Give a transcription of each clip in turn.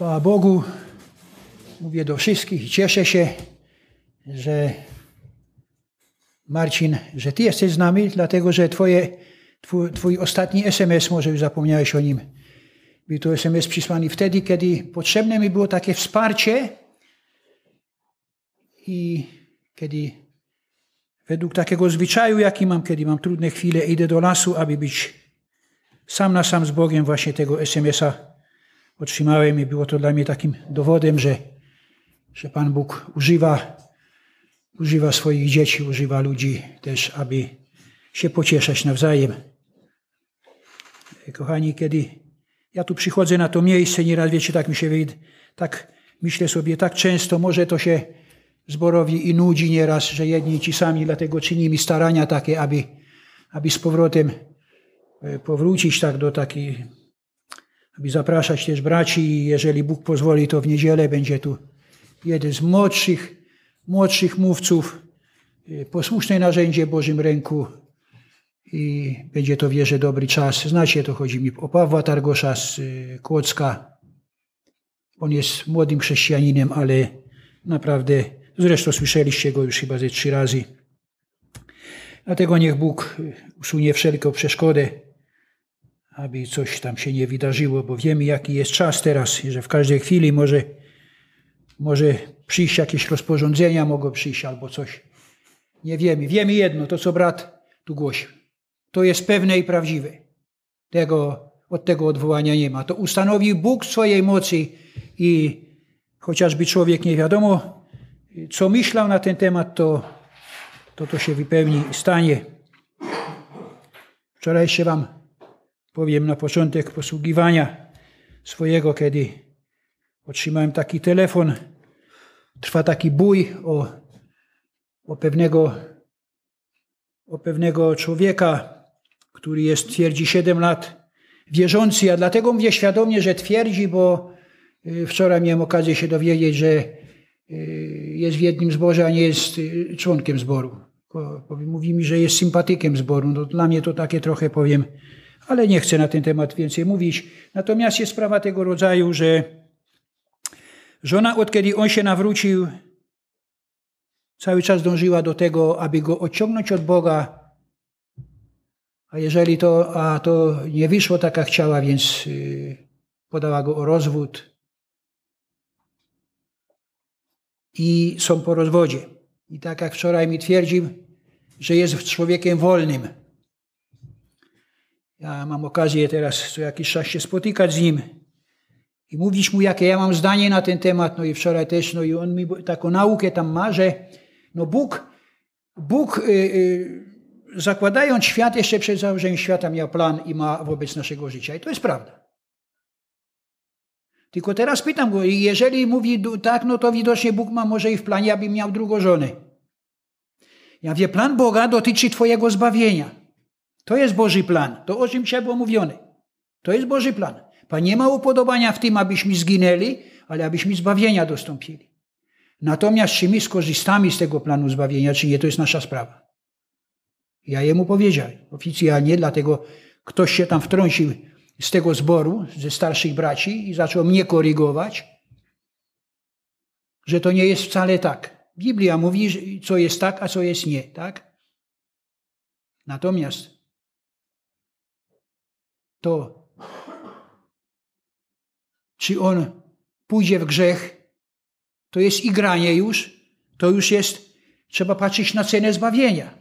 Chwała Bogu, mówię do wszystkich i cieszę się, że Marcin, że Ty jesteś z nami, dlatego że twoje, twój, twój ostatni SMS, może już zapomniałeś o nim, był to SMS przysłany wtedy, kiedy potrzebne mi było takie wsparcie i kiedy według takiego zwyczaju, jaki mam, kiedy mam trudne chwile, idę do lasu, aby być sam na sam z Bogiem, właśnie tego SMS-a otrzymałem i było to dla mnie takim dowodem, że, że Pan Bóg używa, używa swoich dzieci, używa ludzi też, aby się pocieszać nawzajem. Kochani, kiedy ja tu przychodzę na to miejsce, nieraz wiecie, tak mi się wyjdzie, tak myślę sobie, tak często może to się zborowi i nudzi nieraz, że jedni ci sami, dlatego czynimy starania takie, aby, aby z powrotem e, powrócić tak do takiej aby zapraszać też braci jeżeli Bóg pozwoli, to w niedzielę będzie tu jeden z młodszych, młodszych mówców, y, posłuszne narzędzie Bożym ręku i będzie to wierzę dobry czas. Znacie, to chodzi mi o Pawła Targosza z y, Kłodzka. On jest młodym chrześcijaninem, ale naprawdę, zresztą słyszeliście go już chyba ze trzy razy. Dlatego niech Bóg usunie wszelką przeszkodę aby coś tam się nie wydarzyło, bo wiemy, jaki jest czas teraz, że w każdej chwili może, może przyjść jakieś rozporządzenia, mogą przyjść albo coś. Nie wiemy. Wiemy jedno, to co brat tu głosił. To jest pewne i prawdziwe. Tego, od tego odwołania nie ma. To ustanowił Bóg swojej mocy i chociażby człowiek nie wiadomo, co myślał na ten temat, to to, to się wypełni stanie. Wczoraj się wam powiem na początek posługiwania swojego, kiedy otrzymałem taki telefon, trwa taki bój o, o, pewnego, o pewnego człowieka, który jest, twierdzi 7 lat, wierzący. A dlatego mówię świadomie, że twierdzi, bo y, wczoraj miałem okazję się dowiedzieć, że y, jest w jednym zborze, a nie jest y, członkiem zboru. Mówi mi, że jest sympatykiem zboru. No, dla mnie to takie trochę powiem ale nie chcę na ten temat więcej mówić. Natomiast jest sprawa tego rodzaju, że żona, od kiedy on się nawrócił, cały czas dążyła do tego, aby go odciągnąć od Boga. A jeżeli to, a to nie wyszło tak, jak chciała, więc y, podała go o rozwód. I są po rozwodzie. I tak jak wczoraj mi twierdził, że jest człowiekiem wolnym. Ja mam okazję teraz co jakiś czas się spotykać z nim i mówić mu, jakie ja mam zdanie na ten temat. No i wczoraj też, no i on mi taką naukę tam ma, że no Bóg, Bóg yy, yy, zakładając świat, jeszcze przed założeniem świata miał plan i ma wobec naszego życia. I to jest prawda. Tylko teraz pytam go, jeżeli mówi tak, no to widocznie Bóg ma może i w planie, aby miał drugą żonę. Ja wie, plan Boga dotyczy Twojego zbawienia. To jest Boży plan. To o czym się było mówione. To jest Boży plan. Pan nie ma upodobania w tym, abyśmy zginęli, ale abyśmy zbawienia dostąpili. Natomiast czy my skorzystamy z tego planu zbawienia, czy nie, to jest nasza sprawa. Ja jemu powiedziałem oficjalnie, dlatego ktoś się tam wtrącił z tego zboru, ze starszych braci i zaczął mnie korygować, że to nie jest wcale tak. Biblia mówi, co jest tak, a co jest nie, tak? Natomiast to czy on pójdzie w grzech, to jest igranie już, to już jest, trzeba patrzeć na cenę zbawienia.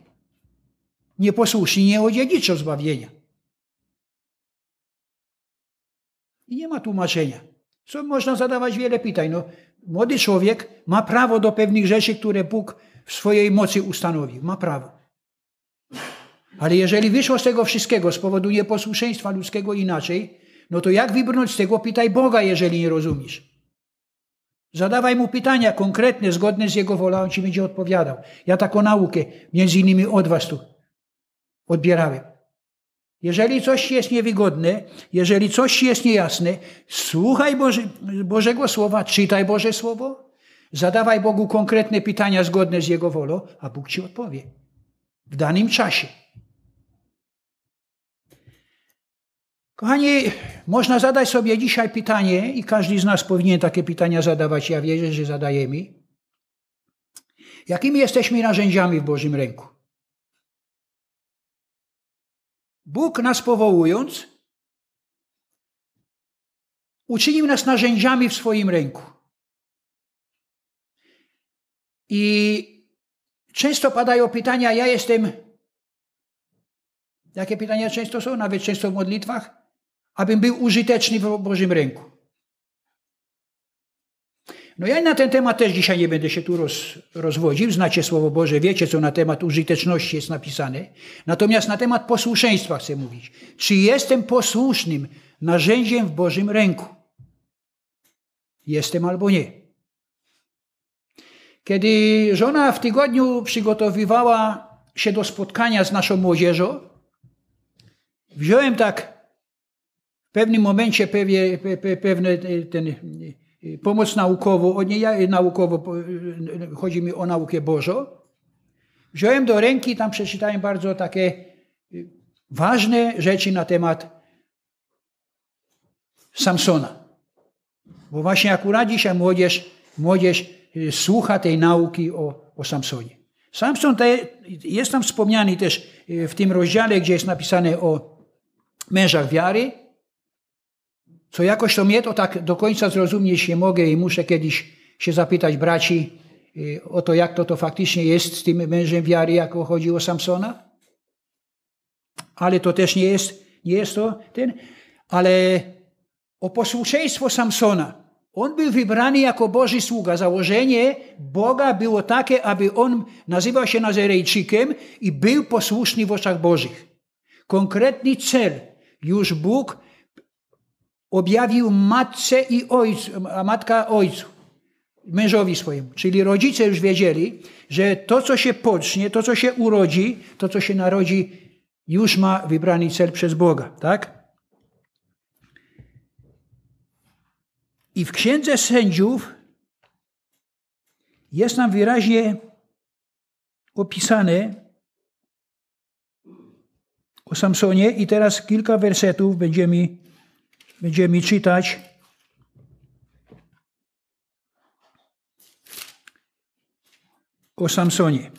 Nieposłuszni nie odziedziczą zbawienia. I nie ma tłumaczenia. Co można zadawać wiele pytań. No, młody człowiek ma prawo do pewnych rzeczy, które Bóg w swojej mocy ustanowił. Ma prawo. Ale jeżeli wyszło z tego wszystkiego z powodu nieposłuszeństwa ludzkiego inaczej, no to jak wybrnąć z tego? Pytaj Boga, jeżeli nie rozumiesz. Zadawaj mu pytania konkretne, zgodne z Jego wolą, on ci będzie odpowiadał. Ja taką naukę, między innymi od was tu, odbierałem. Jeżeli coś jest niewygodne, jeżeli coś jest niejasne, słuchaj Boże, Bożego Słowa, czytaj Boże Słowo, zadawaj Bogu konkretne pytania zgodne z Jego wolą, a Bóg ci odpowie. W danym czasie. Kochani, można zadać sobie dzisiaj pytanie, i każdy z nas powinien takie pytania zadawać. Ja wierzę, że zadajemy. Jakimi jesteśmy narzędziami w Bożym ręku? Bóg nas powołując, uczynił nas narzędziami w swoim ręku. I często padają pytania, ja jestem. Jakie pytania często są, nawet często w modlitwach? Abym był użyteczny w Bożym ręku. No ja na ten temat też dzisiaj nie będę się tu roz, rozwodził. Znacie Słowo Boże, wiecie, co na temat użyteczności jest napisane. Natomiast na temat posłuszeństwa chcę mówić. Czy jestem posłusznym narzędziem w Bożym ręku? Jestem albo nie. Kiedy żona w tygodniu przygotowywała się do spotkania z naszą młodzieżą, wziąłem tak w pewnym momencie pewne, pewne ten pomoc naukową, nie naukowo, chodzi mi o naukę Bożą. Wziąłem do ręki, tam przeczytałem bardzo takie y, ważne rzeczy na temat Samsona. Bo właśnie akurat dzisiaj młodzież, młodzież słucha tej nauki o, o Samsonie. Samson te, jest tam wspomniany też w tym rozdziale, gdzie jest napisane o mężach wiary, co jakoś to mnie to tak do końca zrozumieć nie mogę i muszę kiedyś się zapytać braci y, o to, jak to, to faktycznie jest z tym mężem wiary, jak chodzi o Samsona. Ale to też nie jest, nie jest to ten. Ale o posłuszeństwo Samsona. On był wybrany jako Boży sługa. Założenie Boga było takie, aby on nazywał się Nazarejczykiem i był posłuszny w oczach Bożych. Konkretny cel już Bóg objawił matce i ojcu, a matka ojcu, mężowi swojemu. Czyli rodzice już wiedzieli, że to, co się pocznie, to, co się urodzi, to, co się narodzi, już ma wybrany cel przez Boga. Tak? I w Księdze Sędziów jest nam wyraźnie opisane o Samsonie i teraz kilka wersetów będziemy Będziemy czytać o Samsonie.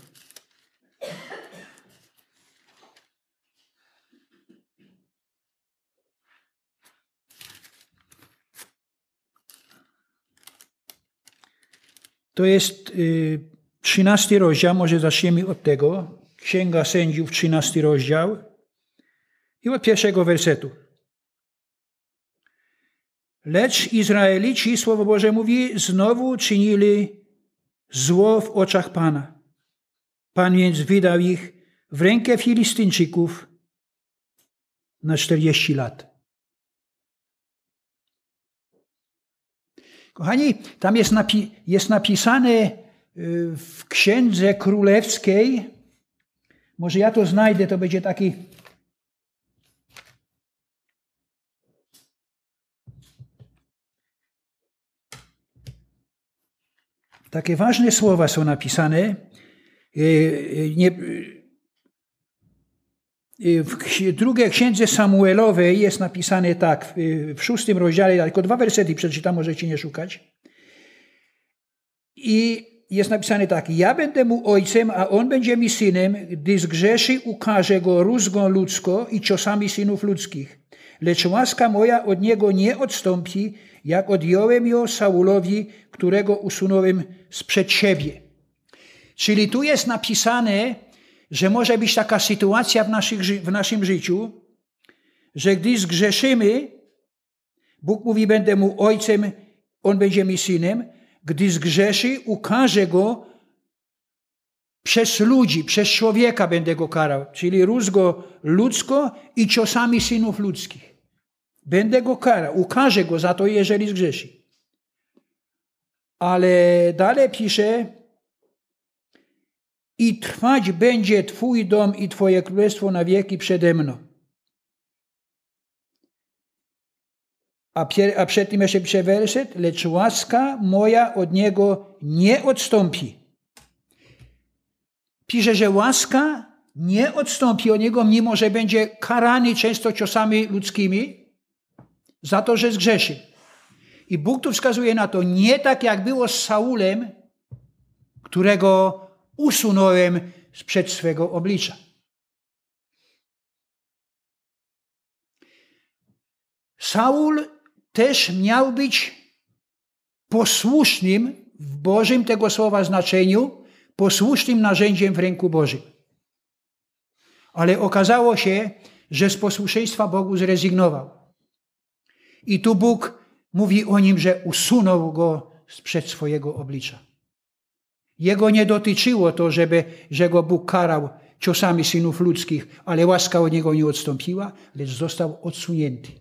To jest y, trzynasty rozdział, może zaczniemy od tego. Księga Sędziów, trzynasty rozdział. I od pierwszego wersetu. Lecz Izraelici, Słowo Boże mówi, znowu czynili zło w oczach Pana. Pan więc wydał ich w rękę Filistyńczyków na 40 lat. Kochani, tam jest, napi jest napisane y, w Księdze Królewskiej, może ja to znajdę, to będzie taki Takie ważne słowa są napisane. E, e, e, w drugiej księdze Samuelowej jest napisane tak, w szóstym rozdziale, tylko dwa wersety przeczytam, możecie nie szukać. I jest napisane tak, ja będę mu ojcem, a on będzie mi synem, gdy zgrzeszy, ukaże go rózgą ludzką i ciosami synów ludzkich. Lecz łaska moja od niego nie odstąpi, jak odjąłem ją Saulowi, którego usunąłem sprzed siebie. Czyli tu jest napisane, że może być taka sytuacja w, naszych, w naszym życiu, że gdy zgrzeszymy, Bóg mówi, będę mu ojcem, on będzie mi synem, gdy zgrzeszy, ukaże go przez ludzi, przez człowieka będę go karał, czyli rózgo ludzko i ciosami synów ludzkich. Będę go karał, ukażę go za to, jeżeli zgrzeszy. Ale dalej pisze, i trwać będzie Twój dom i Twoje królestwo na wieki przede mną. A, a przed tym jeszcze pisze werset, lecz łaska moja od Niego nie odstąpi. Pisze, że łaska nie odstąpi od Niego, mimo że będzie karany często ciosami ludzkimi, za to, że zgrzeszył. I Bóg tu wskazuje na to nie tak, jak było z Saulem, którego usunąłem sprzed swego oblicza. Saul też miał być posłusznym w Bożym tego słowa znaczeniu, posłusznym narzędziem w ręku Bożym. Ale okazało się, że z posłuszeństwa Bogu zrezygnował. I tu Bóg mówi o nim, że usunął go sprzed swojego oblicza. Jego nie dotyczyło to, żeby, że go Bóg karał ciosami synów ludzkich, ale łaska od niego nie odstąpiła, lecz został odsunięty.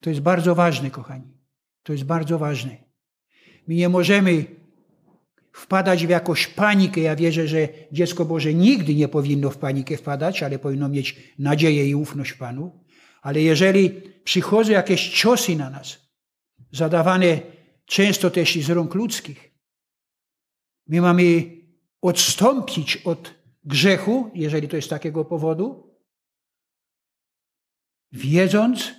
To jest bardzo ważne, kochani. To jest bardzo ważne. My nie możemy wpadać w jakąś panikę. Ja wierzę, że dziecko Boże nigdy nie powinno w panikę wpadać, ale powinno mieć nadzieję i ufność Panu. Ale jeżeli przychodzą jakieś ciosy na nas, zadawane często też z rąk ludzkich, my mamy odstąpić od grzechu, jeżeli to jest takiego powodu, wiedząc,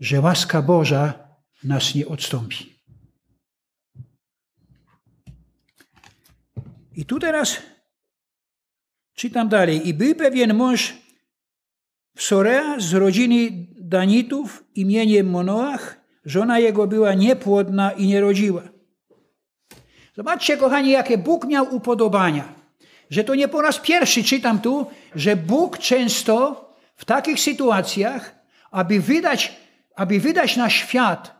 że łaska Boża nas nie odstąpi. I tu teraz czytam dalej. I był pewien mąż w Sorea z rodziny Danitów imieniem Monoach. Żona jego była niepłodna i nie rodziła. Zobaczcie, kochani, jakie Bóg miał upodobania. Że to nie po raz pierwszy czytam tu, że Bóg często w takich sytuacjach, aby wydać, aby wydać na świat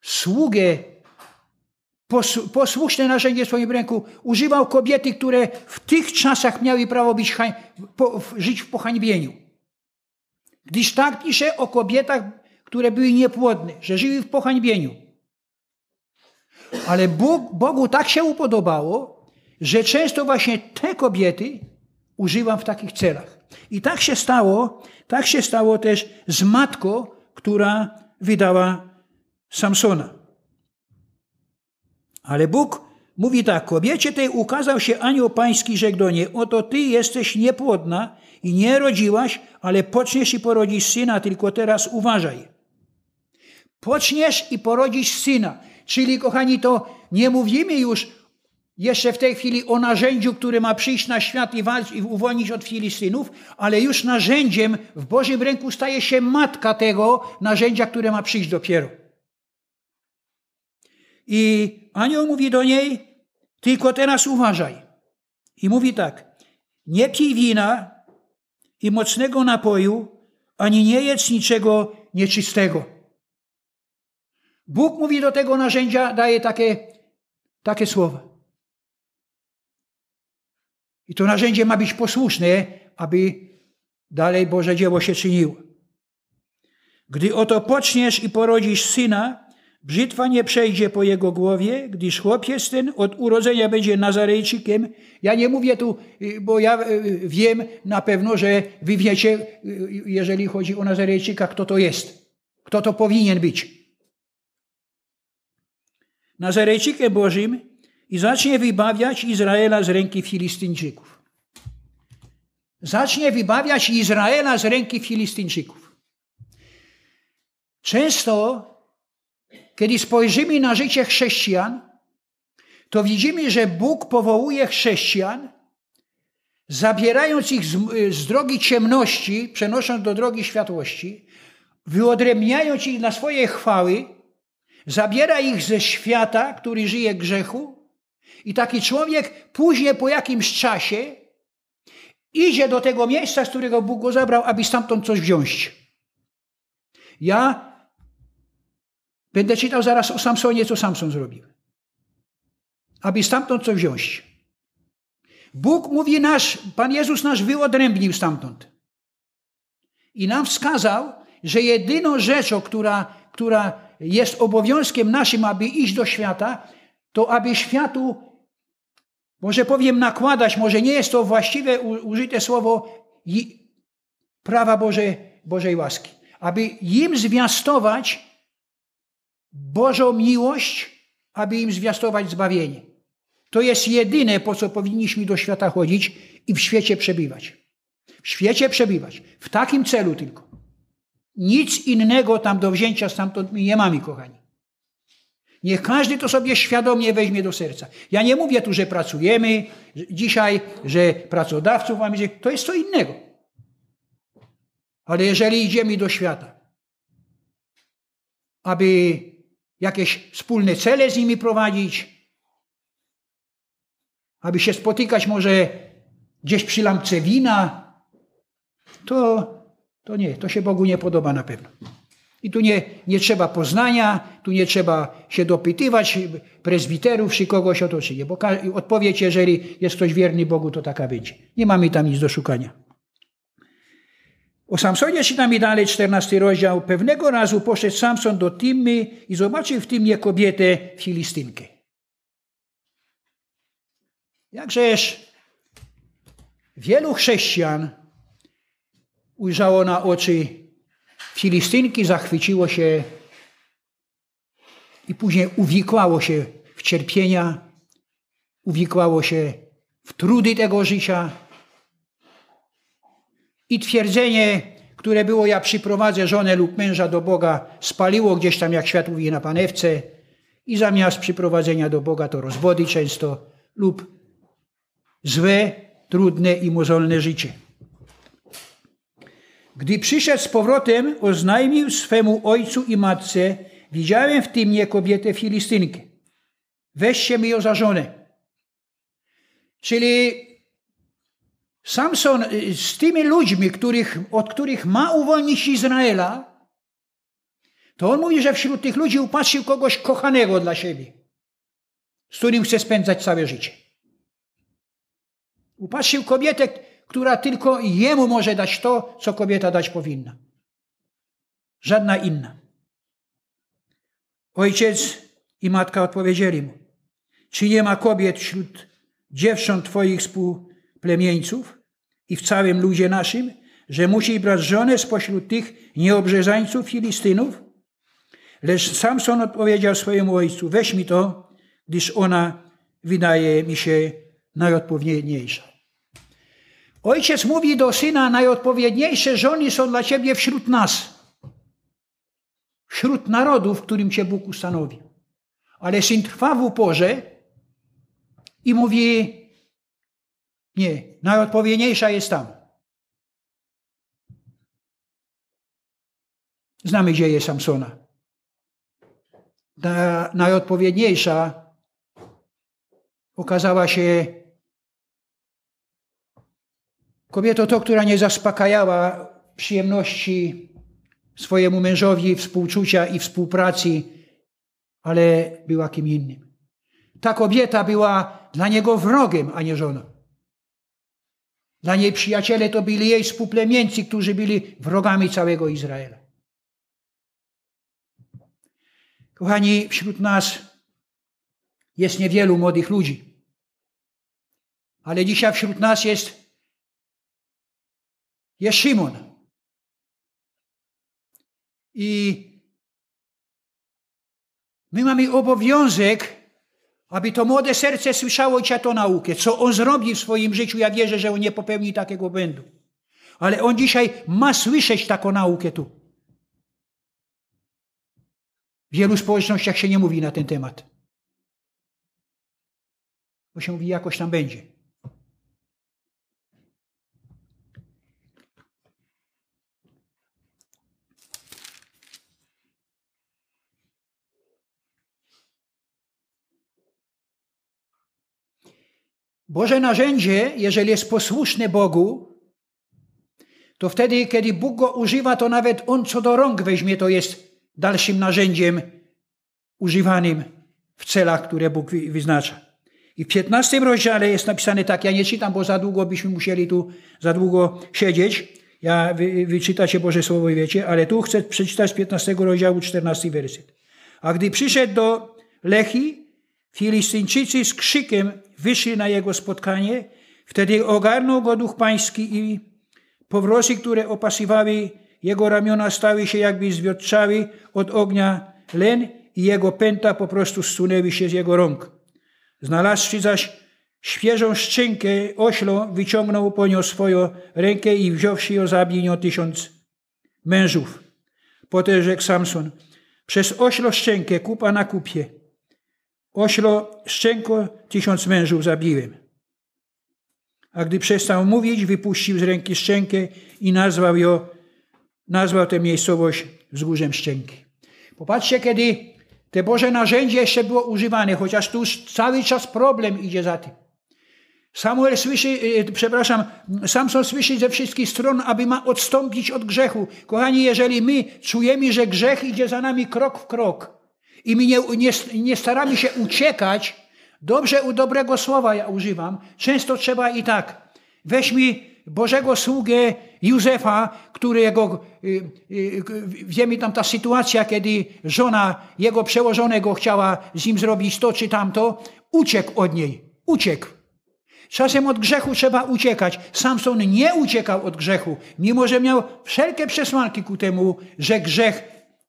sługę, posłuszne narzędzie w swoim ręku, używał kobiety, które w tych czasach miały prawo być, żyć w pohańbieniu. Gdyż tak pisze o kobietach, które były niepłodne, że żyły w pohańbieniu. Ale Bóg, Bogu tak się upodobało, że często właśnie te kobiety używam w takich celach. I tak się stało, tak się stało też z matką, która wydała Samsona. Ale Bóg mówi tak, kobiecie tej ukazał się anioł pański, rzekł do niej, oto ty jesteś niepłodna i nie rodziłaś, ale poczniesz i porodzisz syna, tylko teraz uważaj. Poczniesz i porodzisz syna. Czyli, kochani, to nie mówimy już jeszcze w tej chwili o narzędziu, które ma przyjść na świat i, walczyć, i uwolnić od Filistynów, ale już narzędziem w Bożym ręku staje się matka tego narzędzia, które ma przyjść dopiero. I anioł mówi do niej, tylko teraz uważaj. I mówi tak, nie pij wina i mocnego napoju, ani nie jedz niczego nieczystego. Bóg mówi do tego narzędzia, daje takie, takie słowa. I to narzędzie ma być posłuszne, aby dalej Boże dzieło się czyniło. Gdy oto poczniesz i porodzisz syna, brzytwa nie przejdzie po jego głowie, gdyż chłopiec ten od urodzenia będzie Nazarejczykiem. Ja nie mówię tu, y, bo ja y, wiem na pewno, że wy wiecie, y, jeżeli chodzi o Nazarejczyka, kto to jest, kto to powinien być. Nazarejczykiem Bożym i zacznie wybawiać Izraela z ręki Filistyńczyków. Zacznie wybawiać Izraela z ręki Filistyńczyków. Często, kiedy spojrzymy na życie chrześcijan, to widzimy, że Bóg powołuje chrześcijan, zabierając ich z, z drogi ciemności, przenosząc do drogi światłości, wyodrębniając ich na swoje chwały, zabiera ich ze świata, który żyje grzechu, i taki człowiek później po jakimś czasie idzie do tego miejsca, z którego Bóg go zabrał, aby stamtąd coś wziąć. Ja będę czytał zaraz o Samsonie, co Samson zrobił. Aby stamtąd coś wziąć. Bóg mówi nasz, Pan Jezus nasz wyodrębnił stamtąd. I nam wskazał, że jedyną rzeczą, która, która jest obowiązkiem naszym, aby iść do świata, to aby światu może powiem nakładać, może nie jest to właściwe użyte słowo prawa Boże, Bożej łaski. Aby im zwiastować Bożą miłość, aby im zwiastować zbawienie. To jest jedyne, po co powinniśmy do świata chodzić i w świecie przebywać. W świecie przebywać. W takim celu tylko. Nic innego tam do wzięcia stamtąd nie mamy, kochani. Niech każdy to sobie świadomie weźmie do serca. Ja nie mówię tu, że pracujemy dzisiaj, że pracodawców mamy, to jest co innego. Ale jeżeli idziemy do świata, aby jakieś wspólne cele z nimi prowadzić, aby się spotykać może gdzieś przy lampce wina, to, to nie, to się Bogu nie podoba na pewno. I tu nie, nie trzeba poznania, tu nie trzeba się dopytywać prezbiterów czy kogoś o to czy nie, bo odpowiedź, jeżeli jest ktoś wierny Bogu, to taka będzie. Nie mamy tam nic do szukania. O Samsonie czytamy dalej, 14 rozdział. Pewnego razu poszedł Samson do Timmy i zobaczył w Timie kobietę Filistynkę. Jakżeż wielu chrześcijan ujrzało na oczy Filistynki, zachwyciło się i później uwikłało się w cierpienia, uwikłało się w trudy tego życia. I twierdzenie, które było, ja przyprowadzę żonę lub męża do Boga, spaliło gdzieś tam, jak świat mówi, na panewce. I zamiast przyprowadzenia do Boga to rozwody często lub złe, trudne i mozolne życie. Gdy przyszedł z powrotem, oznajmił swemu ojcu i matce, widziałem w tym nie kobietę Filistynkę. Weźcie mi ją za żonę. Czyli Samson y, z tymi ludźmi, których, od których ma uwolnić Izraela, to on mówi, że wśród tych ludzi upatrzył kogoś kochanego dla siebie, z którym chce spędzać całe życie. Upatrzył kobietę, która tylko jemu może dać to, co kobieta dać powinna. Żadna inna. Ojciec i matka odpowiedzieli mu: Czy nie ma kobiet wśród dziewcząt Twoich współplemieńców i w całym ludzie naszym, że musi brać żonę spośród tych nieobrzezańców Filistynów? Lecz Samson odpowiedział swojemu ojcu: Weź mi to, gdyż ona wydaje mi się najodpowiedniejsza. Ojciec mówi do syna, najodpowiedniejsze żony są dla ciebie wśród nas. Wśród narodów, którym cię Bóg ustanowił. Ale syn trwa w uporze i mówi, nie, najodpowiedniejsza jest tam. Znamy dzieje Samsona. Ta najodpowiedniejsza okazała się Kobietą to, która nie zaspokajała przyjemności swojemu mężowi, współczucia i współpracy, ale była kim innym. Ta kobieta była dla niego wrogiem, a nie żoną. Dla niej przyjaciele to byli jej współplemieńcy, którzy byli wrogami całego Izraela. Kochani, wśród nas jest niewielu młodych ludzi, ale dzisiaj wśród nas jest jest Szymon. I my mamy obowiązek, aby to młode serce słyszało cię to naukę. Co on zrobi w swoim życiu, ja wierzę, że on nie popełni takiego błędu. Ale on dzisiaj ma słyszeć taką naukę tu. W wielu społecznościach się nie mówi na ten temat. Bo się mówi, jakoś tam będzie. Boże narzędzie, jeżeli jest posłuszne Bogu, to wtedy, kiedy Bóg go używa, to nawet on co do rąk weźmie, to jest dalszym narzędziem używanym w celach, które Bóg wyznacza. I w 15 rozdziale jest napisane tak, ja nie czytam, bo za długo byśmy musieli tu za długo siedzieć. Ja wy, wyczytacie Boże Słowo i wiecie, ale tu chcę przeczytać z 15 rozdziału 14 werset. A gdy przyszedł do Lechi, Filistyńczycy z krzykiem wyszli na jego spotkanie, wtedy ogarnął go duch pański i powrosy, które opasywały jego ramiona, stały się jakby zwiotczały od ognia len i jego pęta po prostu zsunęły się z jego rąk. Znalazłszy zaś świeżą szczękę oślo, wyciągnął po nią swoją rękę i wziąwszy ją zabił nią tysiąc mężów. Potem rzekł Samson, przez oślo szczękę, kupa na kupie. Oślo szczęko tysiąc mężów zabiłem. A gdy przestał mówić, wypuścił z ręki szczękę i nazwał ją, nazwał tę miejscowość wzgórzem szczęki. Popatrzcie, kiedy te Boże narzędzie jeszcze było używane, chociaż tu cały czas problem idzie za tym. Samuel słyszy, e, przepraszam, Samson słyszy ze wszystkich stron, aby ma odstąpić od grzechu. Kochani, jeżeli my czujemy, że grzech idzie za nami krok w krok i my nie, nie, nie staramy się uciekać, dobrze u dobrego słowa ja używam, często trzeba i tak. Weźmy Bożego sługę Józefa, którego, y, y, wiemy tam ta sytuacja, kiedy żona jego przełożonego chciała z nim zrobić to czy tamto, uciekł od niej, uciekł. Czasem od grzechu trzeba uciekać. Samson nie uciekał od grzechu, mimo że miał wszelkie przesłanki ku temu, że grzech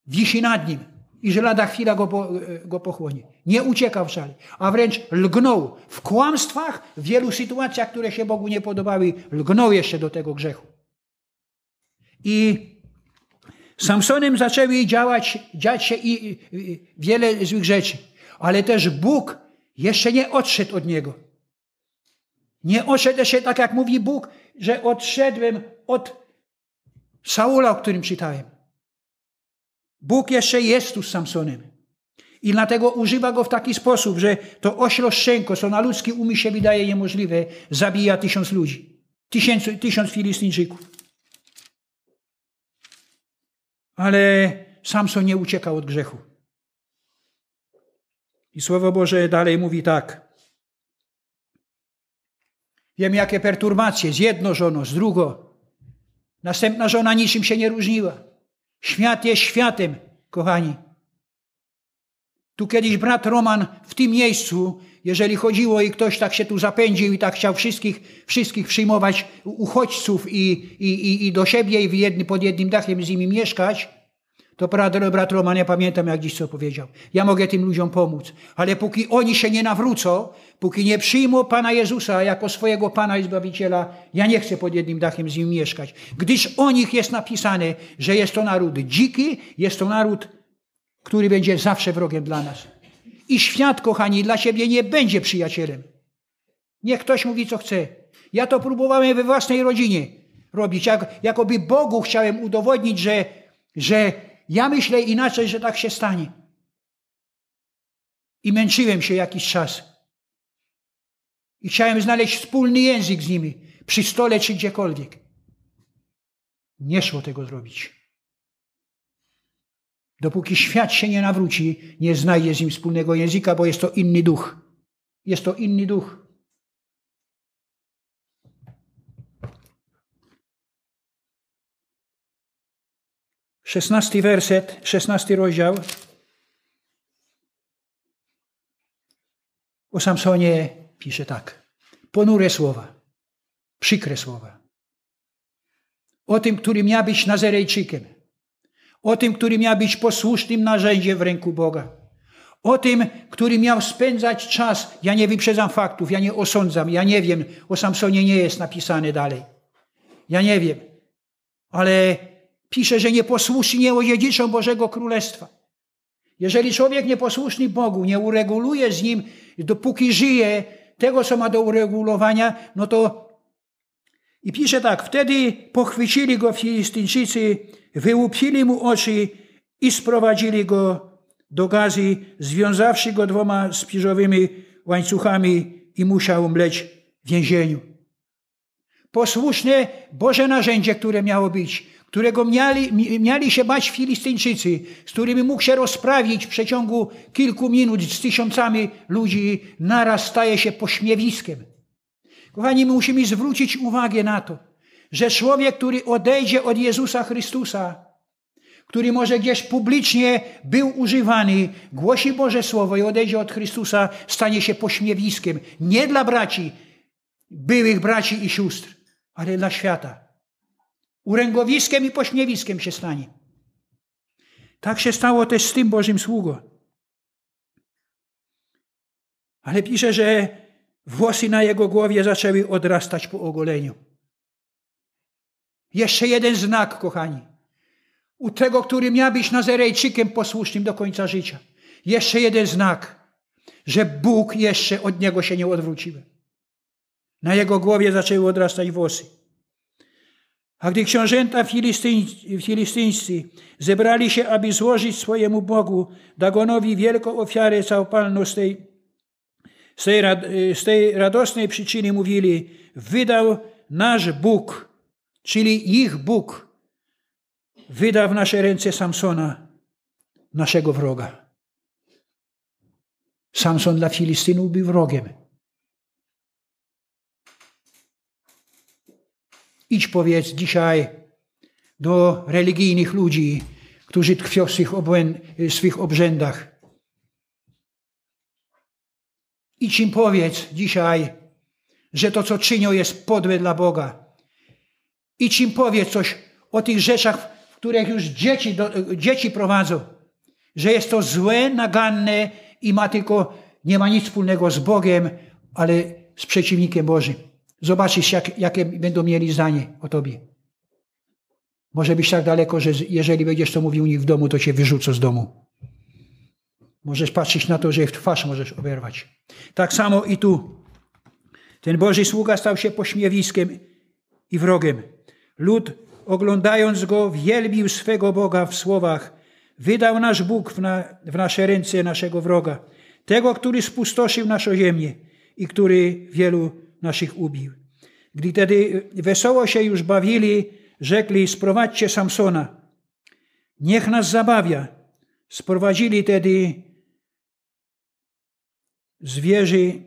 wisi nad nim i że lada chwila go, go pochłonie. Nie uciekał wcale, a wręcz lgnął. W kłamstwach, w wielu sytuacjach, które się Bogu nie podobały, lgnął jeszcze do tego grzechu. I Samsonem zaczęły działać, dziać się i, i wiele złych rzeczy, ale też Bóg jeszcze nie odszedł od niego. Nie odszedł się, tak jak mówi Bóg, że odszedłem od Saula, o którym czytałem. Bóg jeszcze jest tu z Samsonem. I dlatego używa go w taki sposób, że to oślo co na ludzki umysł się wydaje niemożliwe, zabija tysiąc ludzi. Tysiąc, tysiąc Filistyńczyków. Ale Samson nie uciekał od grzechu. I Słowo Boże dalej mówi tak. Wiem, jakie perturbacje z jedną żoną, z drugą. Następna żona niczym się nie różniła. Świat jest światem, kochani. Tu kiedyś brat Roman w tym miejscu, jeżeli chodziło i ktoś tak się tu zapędził i tak chciał wszystkich, wszystkich przyjmować uchodźców i, i, i, i do siebie i jedny, pod jednym dachem z nimi mieszkać, to brat, Roman, ja pamiętam jak dziś co powiedział. Ja mogę tym ludziom pomóc, ale póki oni się nie nawrócą, póki nie przyjmą Pana Jezusa jako swojego Pana i Zbawiciela, ja nie chcę pod jednym dachem z nim mieszkać. Gdyż o nich jest napisane, że jest to naród dziki, jest to naród, który będzie zawsze wrogiem dla nas. I świat, kochani, dla siebie nie będzie przyjacielem. Niech ktoś mówi, co chce. Ja to próbowałem we własnej rodzinie robić. Jak, jakoby Bogu chciałem udowodnić, że, że ja myślę inaczej, że tak się stanie. I męczyłem się jakiś czas. I chciałem znaleźć wspólny język z nimi, przy stole czy gdziekolwiek. Nie szło tego zrobić. Dopóki świat się nie nawróci, nie znajdzie z nim wspólnego języka, bo jest to inny duch. Jest to inny duch. Szesnasty werset, szesnasty rozdział. O Samsonie pisze tak. Ponure słowa, przykre słowa. O tym, który miał być Nazarejczykiem. O tym, który miał być posłusznym narzędziem w ręku Boga. O tym, który miał spędzać czas. Ja nie wyprzedzam faktów, ja nie osądzam, ja nie wiem. O Samsonie nie jest napisane dalej. Ja nie wiem. Ale pisze, że nieposłuszni nie odziedziczą Bożego Królestwa. Jeżeli człowiek nieposłuszny Bogu nie ureguluje z nim, dopóki żyje, tego, co ma do uregulowania, no to i pisze tak, wtedy pochwycili go Filistyńczycy, wyłupili mu oczy i sprowadzili go do gazy, związawszy go dwoma spiżowymi łańcuchami i musiał mleć w więzieniu. Posłuszne Boże narzędzie, które miało być, którego mieli, mieli się bać Filistyńczycy, z którymi mógł się rozprawić w przeciągu kilku minut z tysiącami ludzi, naraz staje się pośmiewiskiem. Kochani, my musimy zwrócić uwagę na to, że człowiek, który odejdzie od Jezusa Chrystusa, który może gdzieś publicznie był używany, głosi Boże Słowo i odejdzie od Chrystusa, stanie się pośmiewiskiem. Nie dla braci, byłych braci i sióstr, ale dla świata. Uręgowiskiem i pośmiewiskiem się stanie. Tak się stało też z tym Bożym sługą. Ale pisze, że włosy na jego głowie zaczęły odrastać po ogoleniu. Jeszcze jeden znak, kochani. u tego, który miał być Nazarejczykiem posłusznym do końca życia. Jeszcze jeden znak, że Bóg jeszcze od niego się nie odwrócił. Na jego głowie zaczęły odrastać włosy. A gdy książęta filistyńscy zebrali się, aby złożyć swojemu Bogu Dagonowi wielką ofiarę całopalną z tej, z tej, z tej radosnej przyczyny, mówili, wydał nasz Bóg, czyli ich Bóg, wydał w nasze ręce Samsona, naszego wroga. Samson dla Filistynów był wrogiem. Idź powiedz dzisiaj do religijnych ludzi, którzy tkwią w swych, obłęd, swych obrzędach. Idź im powiedz dzisiaj, że to, co czynią, jest podłe dla Boga. Idź im powiedz coś o tych rzeczach, w których już dzieci, do, dzieci prowadzą. Że jest to złe, naganne i ma tylko, nie ma nic wspólnego z Bogiem, ale z przeciwnikiem Bożym. Zobaczysz, jak, jakie będą mieli zdanie o tobie. Może być tak daleko, że jeżeli będziesz to mówił u nich w domu, to cię wyrzucą z domu. Możesz patrzeć na to, że w twarz możesz oberwać. Tak samo i tu. Ten Boży sługa stał się pośmiewiskiem i wrogiem. Lud, oglądając go, wielbił swego Boga w słowach: Wydał nasz Bóg w, na, w nasze ręce naszego wroga, tego, który spustoszył naszą ziemię i który wielu naszych ubił. Gdy tedy wesoło się już bawili, rzekli: Sprowadźcie Samsona, niech nas zabawia. Sprowadzili tedy z wieży,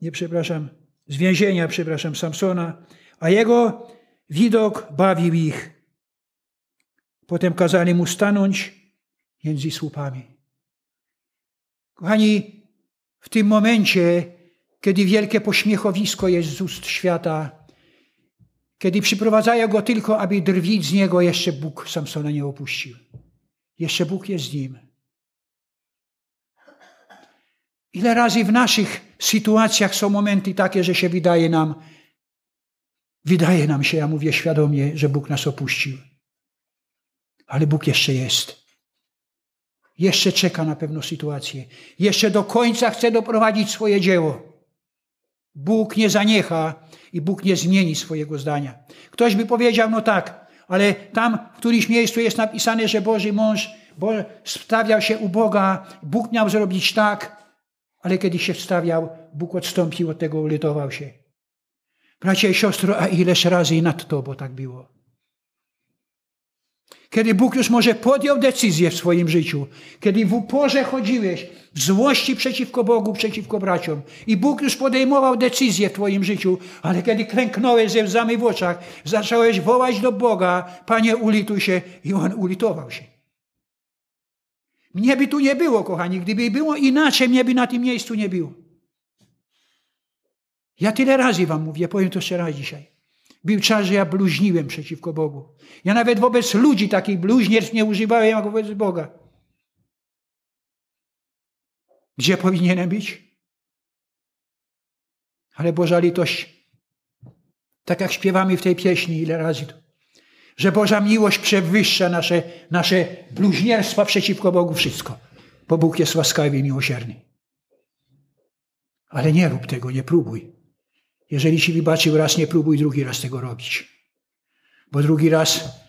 nie przepraszam, z więzienia, przepraszam, Samsona, a jego widok bawił ich. Potem kazali mu stanąć między słupami. Kochani, w tym momencie kiedy wielkie pośmiechowisko jest z ust świata, kiedy przyprowadzają go tylko, aby drwić z niego, jeszcze Bóg Samsona nie opuścił. Jeszcze Bóg jest z nim. Ile razy w naszych sytuacjach są momenty takie, że się wydaje nam, wydaje nam się, ja mówię świadomie, że Bóg nas opuścił. Ale Bóg jeszcze jest. Jeszcze czeka na pewną sytuację. Jeszcze do końca chce doprowadzić swoje dzieło. Bóg nie zaniecha i Bóg nie zmieni swojego zdania. Ktoś by powiedział, no tak, ale tam w którymś miejscu jest napisane, że Boży mąż bo stawiał się u Boga, Bóg miał zrobić tak, ale kiedy się wstawiał, Bóg odstąpił od tego, ulitował się. Bracia i siostro, a ileż razy i nad to, bo tak było. Kiedy Bóg już może podjął decyzję w swoim życiu, kiedy w uporze chodziłeś, w złości przeciwko Bogu, przeciwko braciom, i Bóg już podejmował decyzję w Twoim życiu, ale kiedy klęknąłeś ze łzami w oczach, zacząłeś wołać do Boga, Panie, ulituj się, i On ulitował się. Mnie by tu nie było, kochani. Gdyby było inaczej, mnie by na tym miejscu nie było. Ja tyle razy Wam mówię, powiem to jeszcze raz dzisiaj. Że ja bluźniłem przeciwko Bogu. Ja nawet wobec ludzi takich bluźnierstw nie używałem jak wobec Boga. Gdzie powinienem być? Ale Boża litość, tak jak śpiewamy w tej pieśni, ile razy to, że Boża miłość przewyższa nasze, nasze bluźnierstwa przeciwko Bogu wszystko, bo Bóg jest łaskawy i miłosierny. Ale nie rób tego, nie próbuj. Jeżeli ci wybaczył raz, nie próbuj drugi raz tego robić. Bo drugi raz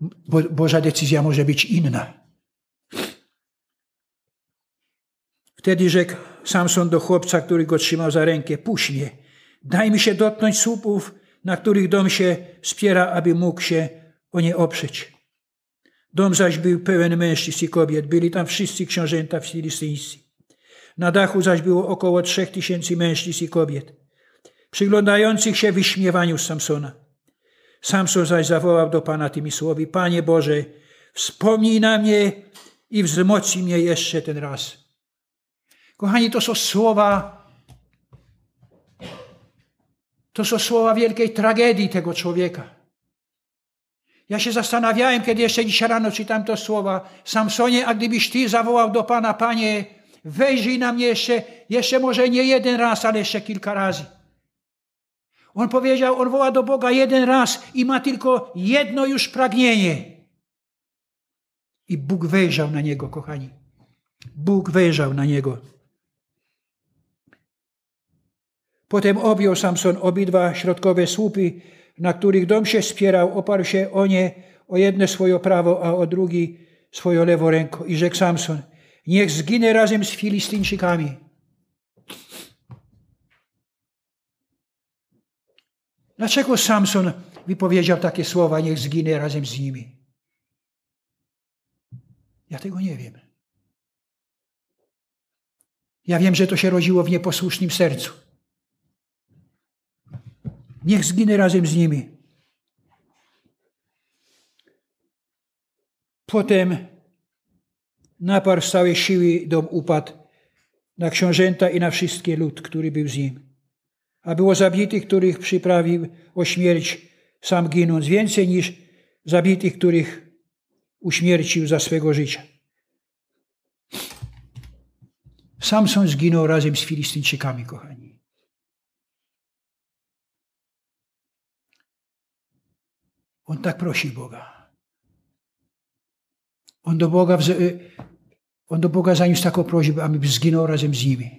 Bo, Boża decyzja może być inna. Wtedy rzekł Samson do chłopca, który go trzymał za rękę, puść mnie, daj mi się dotknąć słupów, na których dom się spiera, aby mógł się o nie oprzeć. Dom zaś był pełen mężczyzn i kobiet, byli tam wszyscy książęta filistyńscy. Na dachu zaś było około trzech tysięcy mężczyzn i kobiet, przyglądających się wyśmiewaniu Samsona. Samson zaś zawołał do Pana tymi słowy, Panie Boże, wspomnij na mnie i wzmocnij mnie jeszcze ten raz. Kochani, to są słowa, to są słowa wielkiej tragedii tego człowieka. Ja się zastanawiałem, kiedy jeszcze dzisiaj rano czytałem to słowa. Samsonie, a gdybyś Ty zawołał do Pana, Panie, wejrzyj na mnie jeszcze, jeszcze może nie jeden raz, ale jeszcze kilka razy. On powiedział, on woła do Boga jeden raz i ma tylko jedno już pragnienie. I Bóg wejrzał na niego, kochani. Bóg wejrzał na niego. Potem objął Samson obydwa środkowe słupy, na których dom się spierał, oparł się o nie, o jedne swoje prawo, a o drugi swoją lewą ręką. I rzekł Samson, niech zginę razem z Filistyńczykami. Dlaczego Samson wypowiedział takie słowa, niech zginę razem z nimi? Ja tego nie wiem. Ja wiem, że to się rodziło w nieposłusznym sercu. Niech zginę razem z nimi. Potem naparł z całej siły dom upadł na książęta i na wszystkie lud, który był z nim. A było zabitych, których przyprawił o śmierć, sam ginąc, więcej niż zabitych, których uśmiercił za swego życia. Samson zginął razem z Filistyńczykami, kochani. On tak prosi Boga. On do Boga, on do Boga zaniósł taką prośbę, aby zginął razem z nimi.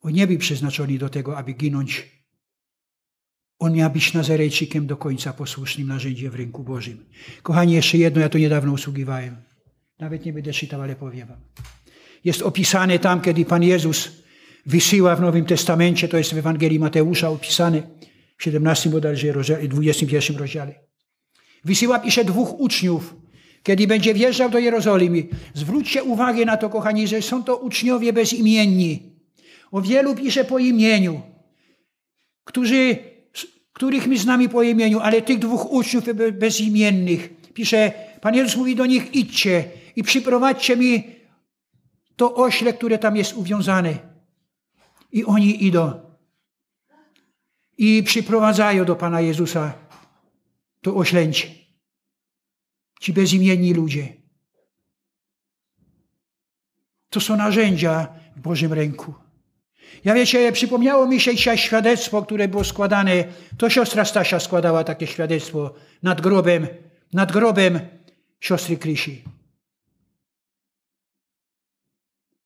On nie był przeznaczony do tego, aby ginąć. On miał być Nazarejczykiem do końca posłusznym narzędziem w rynku Bożym. Kochani, jeszcze jedno, ja to niedawno usługiwałem. Nawet nie będę czytał, ale powiem wam. Jest opisane tam, kiedy Pan Jezus wysyła w Nowym Testamencie, to jest w Ewangelii Mateusza opisane w 17 bodajże, 21 rozdziale. Wysyła pisze dwóch uczniów, kiedy będzie wjeżdżał do Jerozolimy. Zwróćcie uwagę na to, kochani, że są to uczniowie bezimienni. O wielu pisze po imieniu, którzy, których my znamy po imieniu, ale tych dwóch uczniów bezimiennych. Pisze, Pan Jezus mówi do nich, idźcie i przyprowadźcie mi to ośle, które tam jest uwiązane. I oni idą. I przyprowadzają do Pana Jezusa to. Ci bezimienni ludzie. To są narzędzia w Bożym ręku. Ja wiecie, przypomniało mi się dzisiaj świadectwo, które było składane. To siostra Stasia składała takie świadectwo nad grobem, nad grobem siostry Krysi.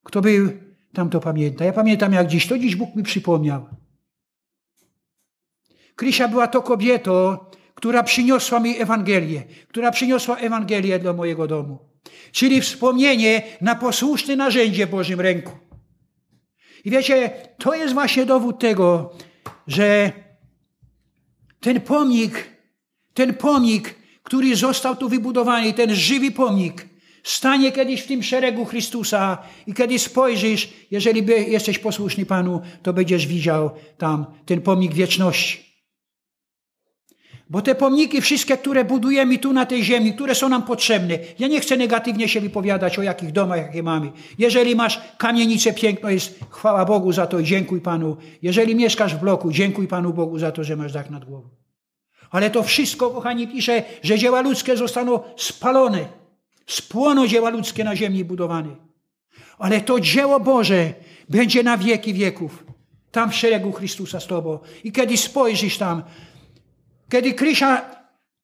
Kto był, tam to pamięta. Ja pamiętam jak dziś, to dziś Bóg mi przypomniał. Krysia była to kobietą, która przyniosła mi Ewangelię, która przyniosła Ewangelię do mojego domu. Czyli wspomnienie na posłuszne narzędzie Bożym ręku. I wiecie, to jest właśnie dowód tego, że ten pomnik, ten pomnik, który został tu wybudowany, ten żywy pomnik, stanie kiedyś w tym szeregu Chrystusa i kiedy spojrzysz, jeżeli jesteś posłuszny Panu, to będziesz widział tam ten pomnik wieczności. Bo te pomniki wszystkie, które budujemy tu na tej ziemi, które są nam potrzebne, ja nie chcę negatywnie się wypowiadać o jakich domach, jakie mamy. Jeżeli masz kamienicę piękną, jest chwała Bogu za to i dziękuj Panu. Jeżeli mieszkasz w bloku, dziękuj Panu Bogu za to, że masz dach nad głową. Ale to wszystko, kochani, pisze, że dzieła ludzkie zostaną spalone. Spłoną dzieła ludzkie na ziemi budowane. Ale to dzieło Boże będzie na wieki wieków. Tam w szeregu Chrystusa z Tobą. I kiedy spojrzysz tam, kiedy Krysia,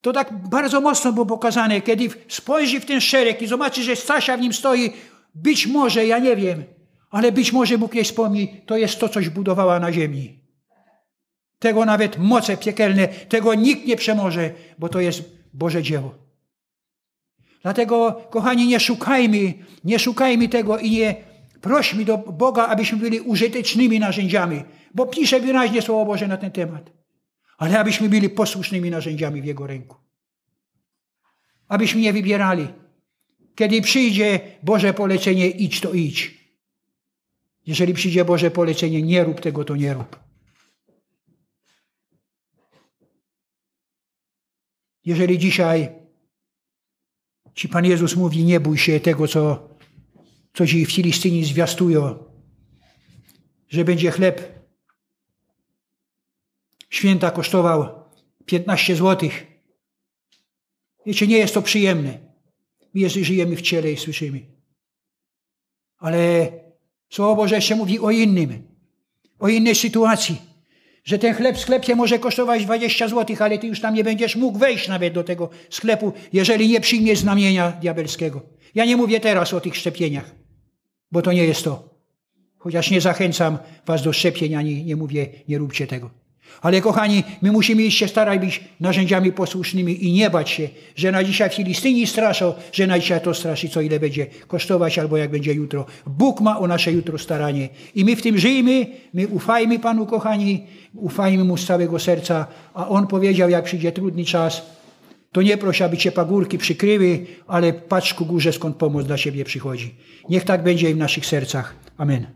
to tak bardzo mocno było pokazane, kiedy spojrzy w ten szereg i zobaczy, że Stasia w nim stoi, być może, ja nie wiem, ale być może Bóg jej wspomni, to jest to, coś budowała na ziemi. Tego nawet moce piekielne, tego nikt nie przemoże, bo to jest Boże dzieło. Dlatego, kochani, nie szukajmy, nie szukajmy tego i nie prośmy do Boga, abyśmy byli użytecznymi narzędziami, bo pisze wyraźnie Słowo Boże na ten temat ale abyśmy byli posłusznymi narzędziami w Jego ręku. Abyśmy nie wybierali. Kiedy przyjdzie Boże polecenie, idź to idź. Jeżeli przyjdzie Boże polecenie, nie rób tego, to nie rób. Jeżeli dzisiaj Ci Pan Jezus mówi, nie bój się tego, co, co Ci Filistyni zwiastują, że będzie chleb święta kosztował 15 złotych. Wiecie, nie jest to przyjemne. My żyjemy w ciele i słyszymy. Ale Słowo Boże jeszcze mówi o innym, o innej sytuacji. Że ten chleb w sklepie może kosztować 20 zł, ale ty już tam nie będziesz mógł wejść nawet do tego sklepu, jeżeli nie przyjmiesz znamienia diabelskiego. Ja nie mówię teraz o tych szczepieniach, bo to nie jest to. Chociaż nie zachęcam was do szczepień, ani nie mówię, nie róbcie tego. Ale kochani, my musimy się starać być narzędziami posłusznymi i nie bać się, że na dzisiaj Filistyni straszą, że na dzisiaj to straszy, co ile będzie kosztować, albo jak będzie jutro. Bóg ma o nasze jutro staranie. I my w tym żyjmy, my ufajmy Panu, kochani, ufajmy Mu z całego serca. A On powiedział, jak przyjdzie trudny czas, to nie prosi, aby cię pagórki przykryły, ale patrz ku górze, skąd pomoc dla siebie przychodzi. Niech tak będzie i w naszych sercach. Amen.